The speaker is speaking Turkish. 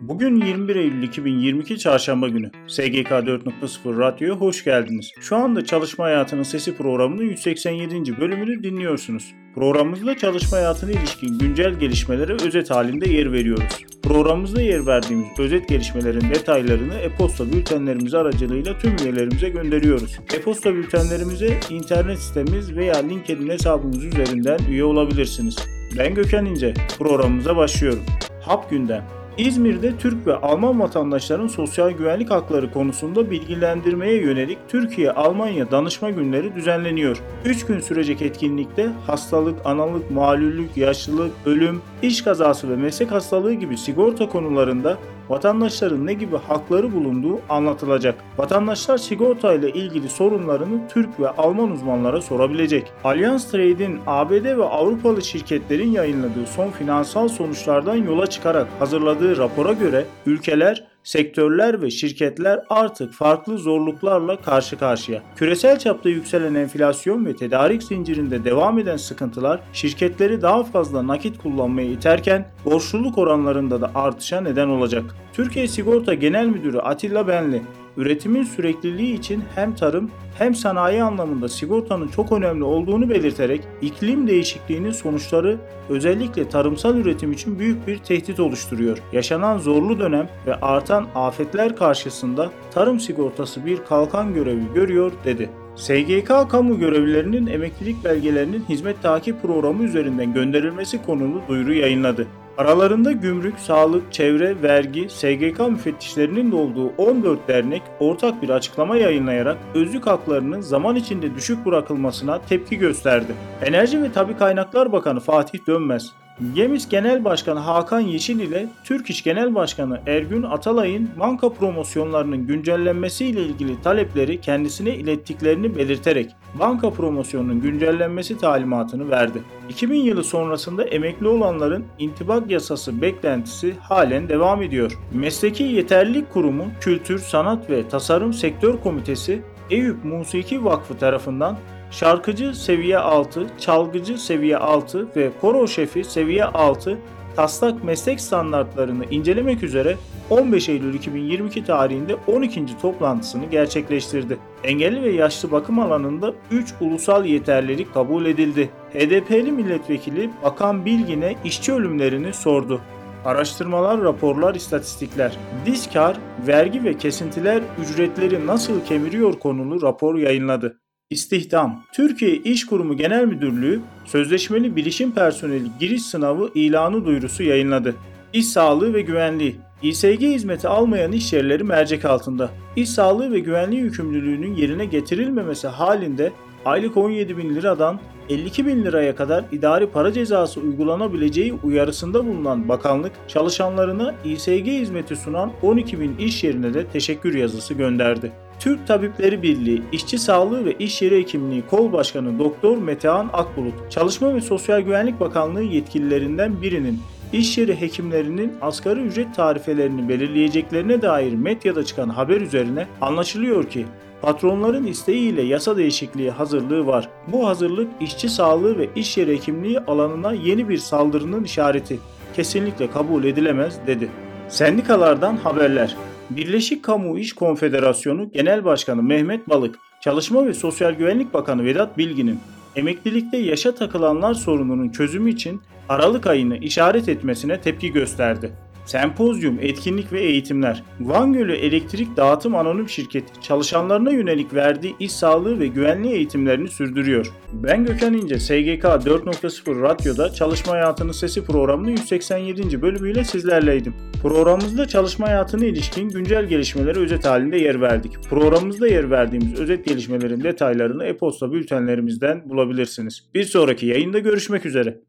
Bugün 21 Eylül 2022 Çarşamba günü. SGK 4.0 Radyo'ya hoş geldiniz. Şu anda Çalışma Hayatının Sesi programının 187. bölümünü dinliyorsunuz. Programımızda çalışma hayatına ilişkin güncel gelişmelere özet halinde yer veriyoruz. Programımızda yer verdiğimiz özet gelişmelerin detaylarını e-posta bültenlerimiz aracılığıyla tüm üyelerimize gönderiyoruz. E-posta bültenlerimize internet sitemiz veya LinkedIn hesabımız üzerinden üye olabilirsiniz. Ben Gökhan İnce. Programımıza başlıyorum. Hap Gündem İzmir'de Türk ve Alman vatandaşların sosyal güvenlik hakları konusunda bilgilendirmeye yönelik Türkiye-Almanya danışma günleri düzenleniyor. 3 gün sürecek etkinlikte hastalık, analık, malüllük, yaşlılık, ölüm, iş kazası ve meslek hastalığı gibi sigorta konularında vatandaşların ne gibi hakları bulunduğu anlatılacak. Vatandaşlar sigorta ile ilgili sorunlarını Türk ve Alman uzmanlara sorabilecek. Allianz Trade'in ABD ve Avrupalı şirketlerin yayınladığı son finansal sonuçlardan yola çıkarak hazırladığı rapora göre ülkeler sektörler ve şirketler artık farklı zorluklarla karşı karşıya. Küresel çapta yükselen enflasyon ve tedarik zincirinde devam eden sıkıntılar şirketleri daha fazla nakit kullanmaya iterken borçluluk oranlarında da artışa neden olacak. Türkiye Sigorta Genel Müdürü Atilla Benli, üretimin sürekliliği için hem tarım hem sanayi anlamında sigortanın çok önemli olduğunu belirterek iklim değişikliğinin sonuçları özellikle tarımsal üretim için büyük bir tehdit oluşturuyor. Yaşanan zorlu dönem ve artan afetler karşısında tarım sigortası bir kalkan görevi görüyor dedi. SGK kamu görevlilerinin emeklilik belgelerinin hizmet takip programı üzerinden gönderilmesi konulu duyuru yayınladı. Aralarında gümrük, sağlık, çevre, vergi, SGK müfettişlerinin de olduğu 14 dernek ortak bir açıklama yayınlayarak özlük haklarının zaman içinde düşük bırakılmasına tepki gösterdi. Enerji ve Tabi Kaynaklar Bakanı Fatih Dönmez, Gemis Genel Başkanı Hakan Yeşil ile Türk İş Genel Başkanı Ergün Atalay'ın banka promosyonlarının güncellenmesiyle ilgili talepleri kendisine ilettiklerini belirterek banka promosyonunun güncellenmesi talimatını verdi. 2000 yılı sonrasında emekli olanların intibak yasası beklentisi halen devam ediyor. Mesleki Yeterlilik Kurumu Kültür, Sanat ve Tasarım Sektör Komitesi Eyüp Musiki Vakfı tarafından şarkıcı seviye 6, çalgıcı seviye 6 ve koro şefi seviye 6 taslak meslek standartlarını incelemek üzere 15 Eylül 2022 tarihinde 12. toplantısını gerçekleştirdi. Engelli ve yaşlı bakım alanında 3 ulusal yeterlilik kabul edildi. HDP'li milletvekili Bakan Bilgin'e işçi ölümlerini sordu. Araştırmalar, raporlar, istatistikler. Diskar, vergi ve kesintiler ücretleri nasıl kemiriyor konulu rapor yayınladı. İstihdam Türkiye İş Kurumu Genel Müdürlüğü sözleşmeli bilişim personeli giriş sınavı ilanı duyurusu yayınladı. İş sağlığı ve güvenliği İSG hizmeti almayan iş yerleri mercek altında. İş sağlığı ve güvenliği yükümlülüğünün yerine getirilmemesi halinde aylık 17 bin liradan 52 bin liraya kadar idari para cezası uygulanabileceği uyarısında bulunan bakanlık çalışanlarına İSG hizmeti sunan 12 bin iş yerine de teşekkür yazısı gönderdi. Türk Tabipleri Birliği İşçi Sağlığı ve İş Yeri Hekimliği Kol Başkanı Doktor Metehan Akbulut, Çalışma ve Sosyal Güvenlik Bakanlığı yetkililerinden birinin iş yeri hekimlerinin asgari ücret tarifelerini belirleyeceklerine dair medyada çıkan haber üzerine anlaşılıyor ki patronların isteğiyle yasa değişikliği hazırlığı var. Bu hazırlık işçi sağlığı ve iş yeri hekimliği alanına yeni bir saldırının işareti. Kesinlikle kabul edilemez dedi. Sendikalardan haberler. Birleşik Kamu İş Konfederasyonu Genel Başkanı Mehmet Balık, Çalışma ve Sosyal Güvenlik Bakanı Vedat Bilgin'in emeklilikte yaşa takılanlar sorununun çözümü için Aralık ayını işaret etmesine tepki gösterdi. Sempozyum, etkinlik ve eğitimler. Van Gölü Elektrik Dağıtım Anonim Şirketi çalışanlarına yönelik verdiği iş sağlığı ve güvenliği eğitimlerini sürdürüyor. Ben Gökhan İnce, SGK 4.0 Radyo'da Çalışma Hayatının Sesi programının 187. bölümüyle sizlerleydim. Programımızda çalışma hayatına ilişkin güncel gelişmeleri özet halinde yer verdik. Programımızda yer verdiğimiz özet gelişmelerin detaylarını e-posta bültenlerimizden bulabilirsiniz. Bir sonraki yayında görüşmek üzere.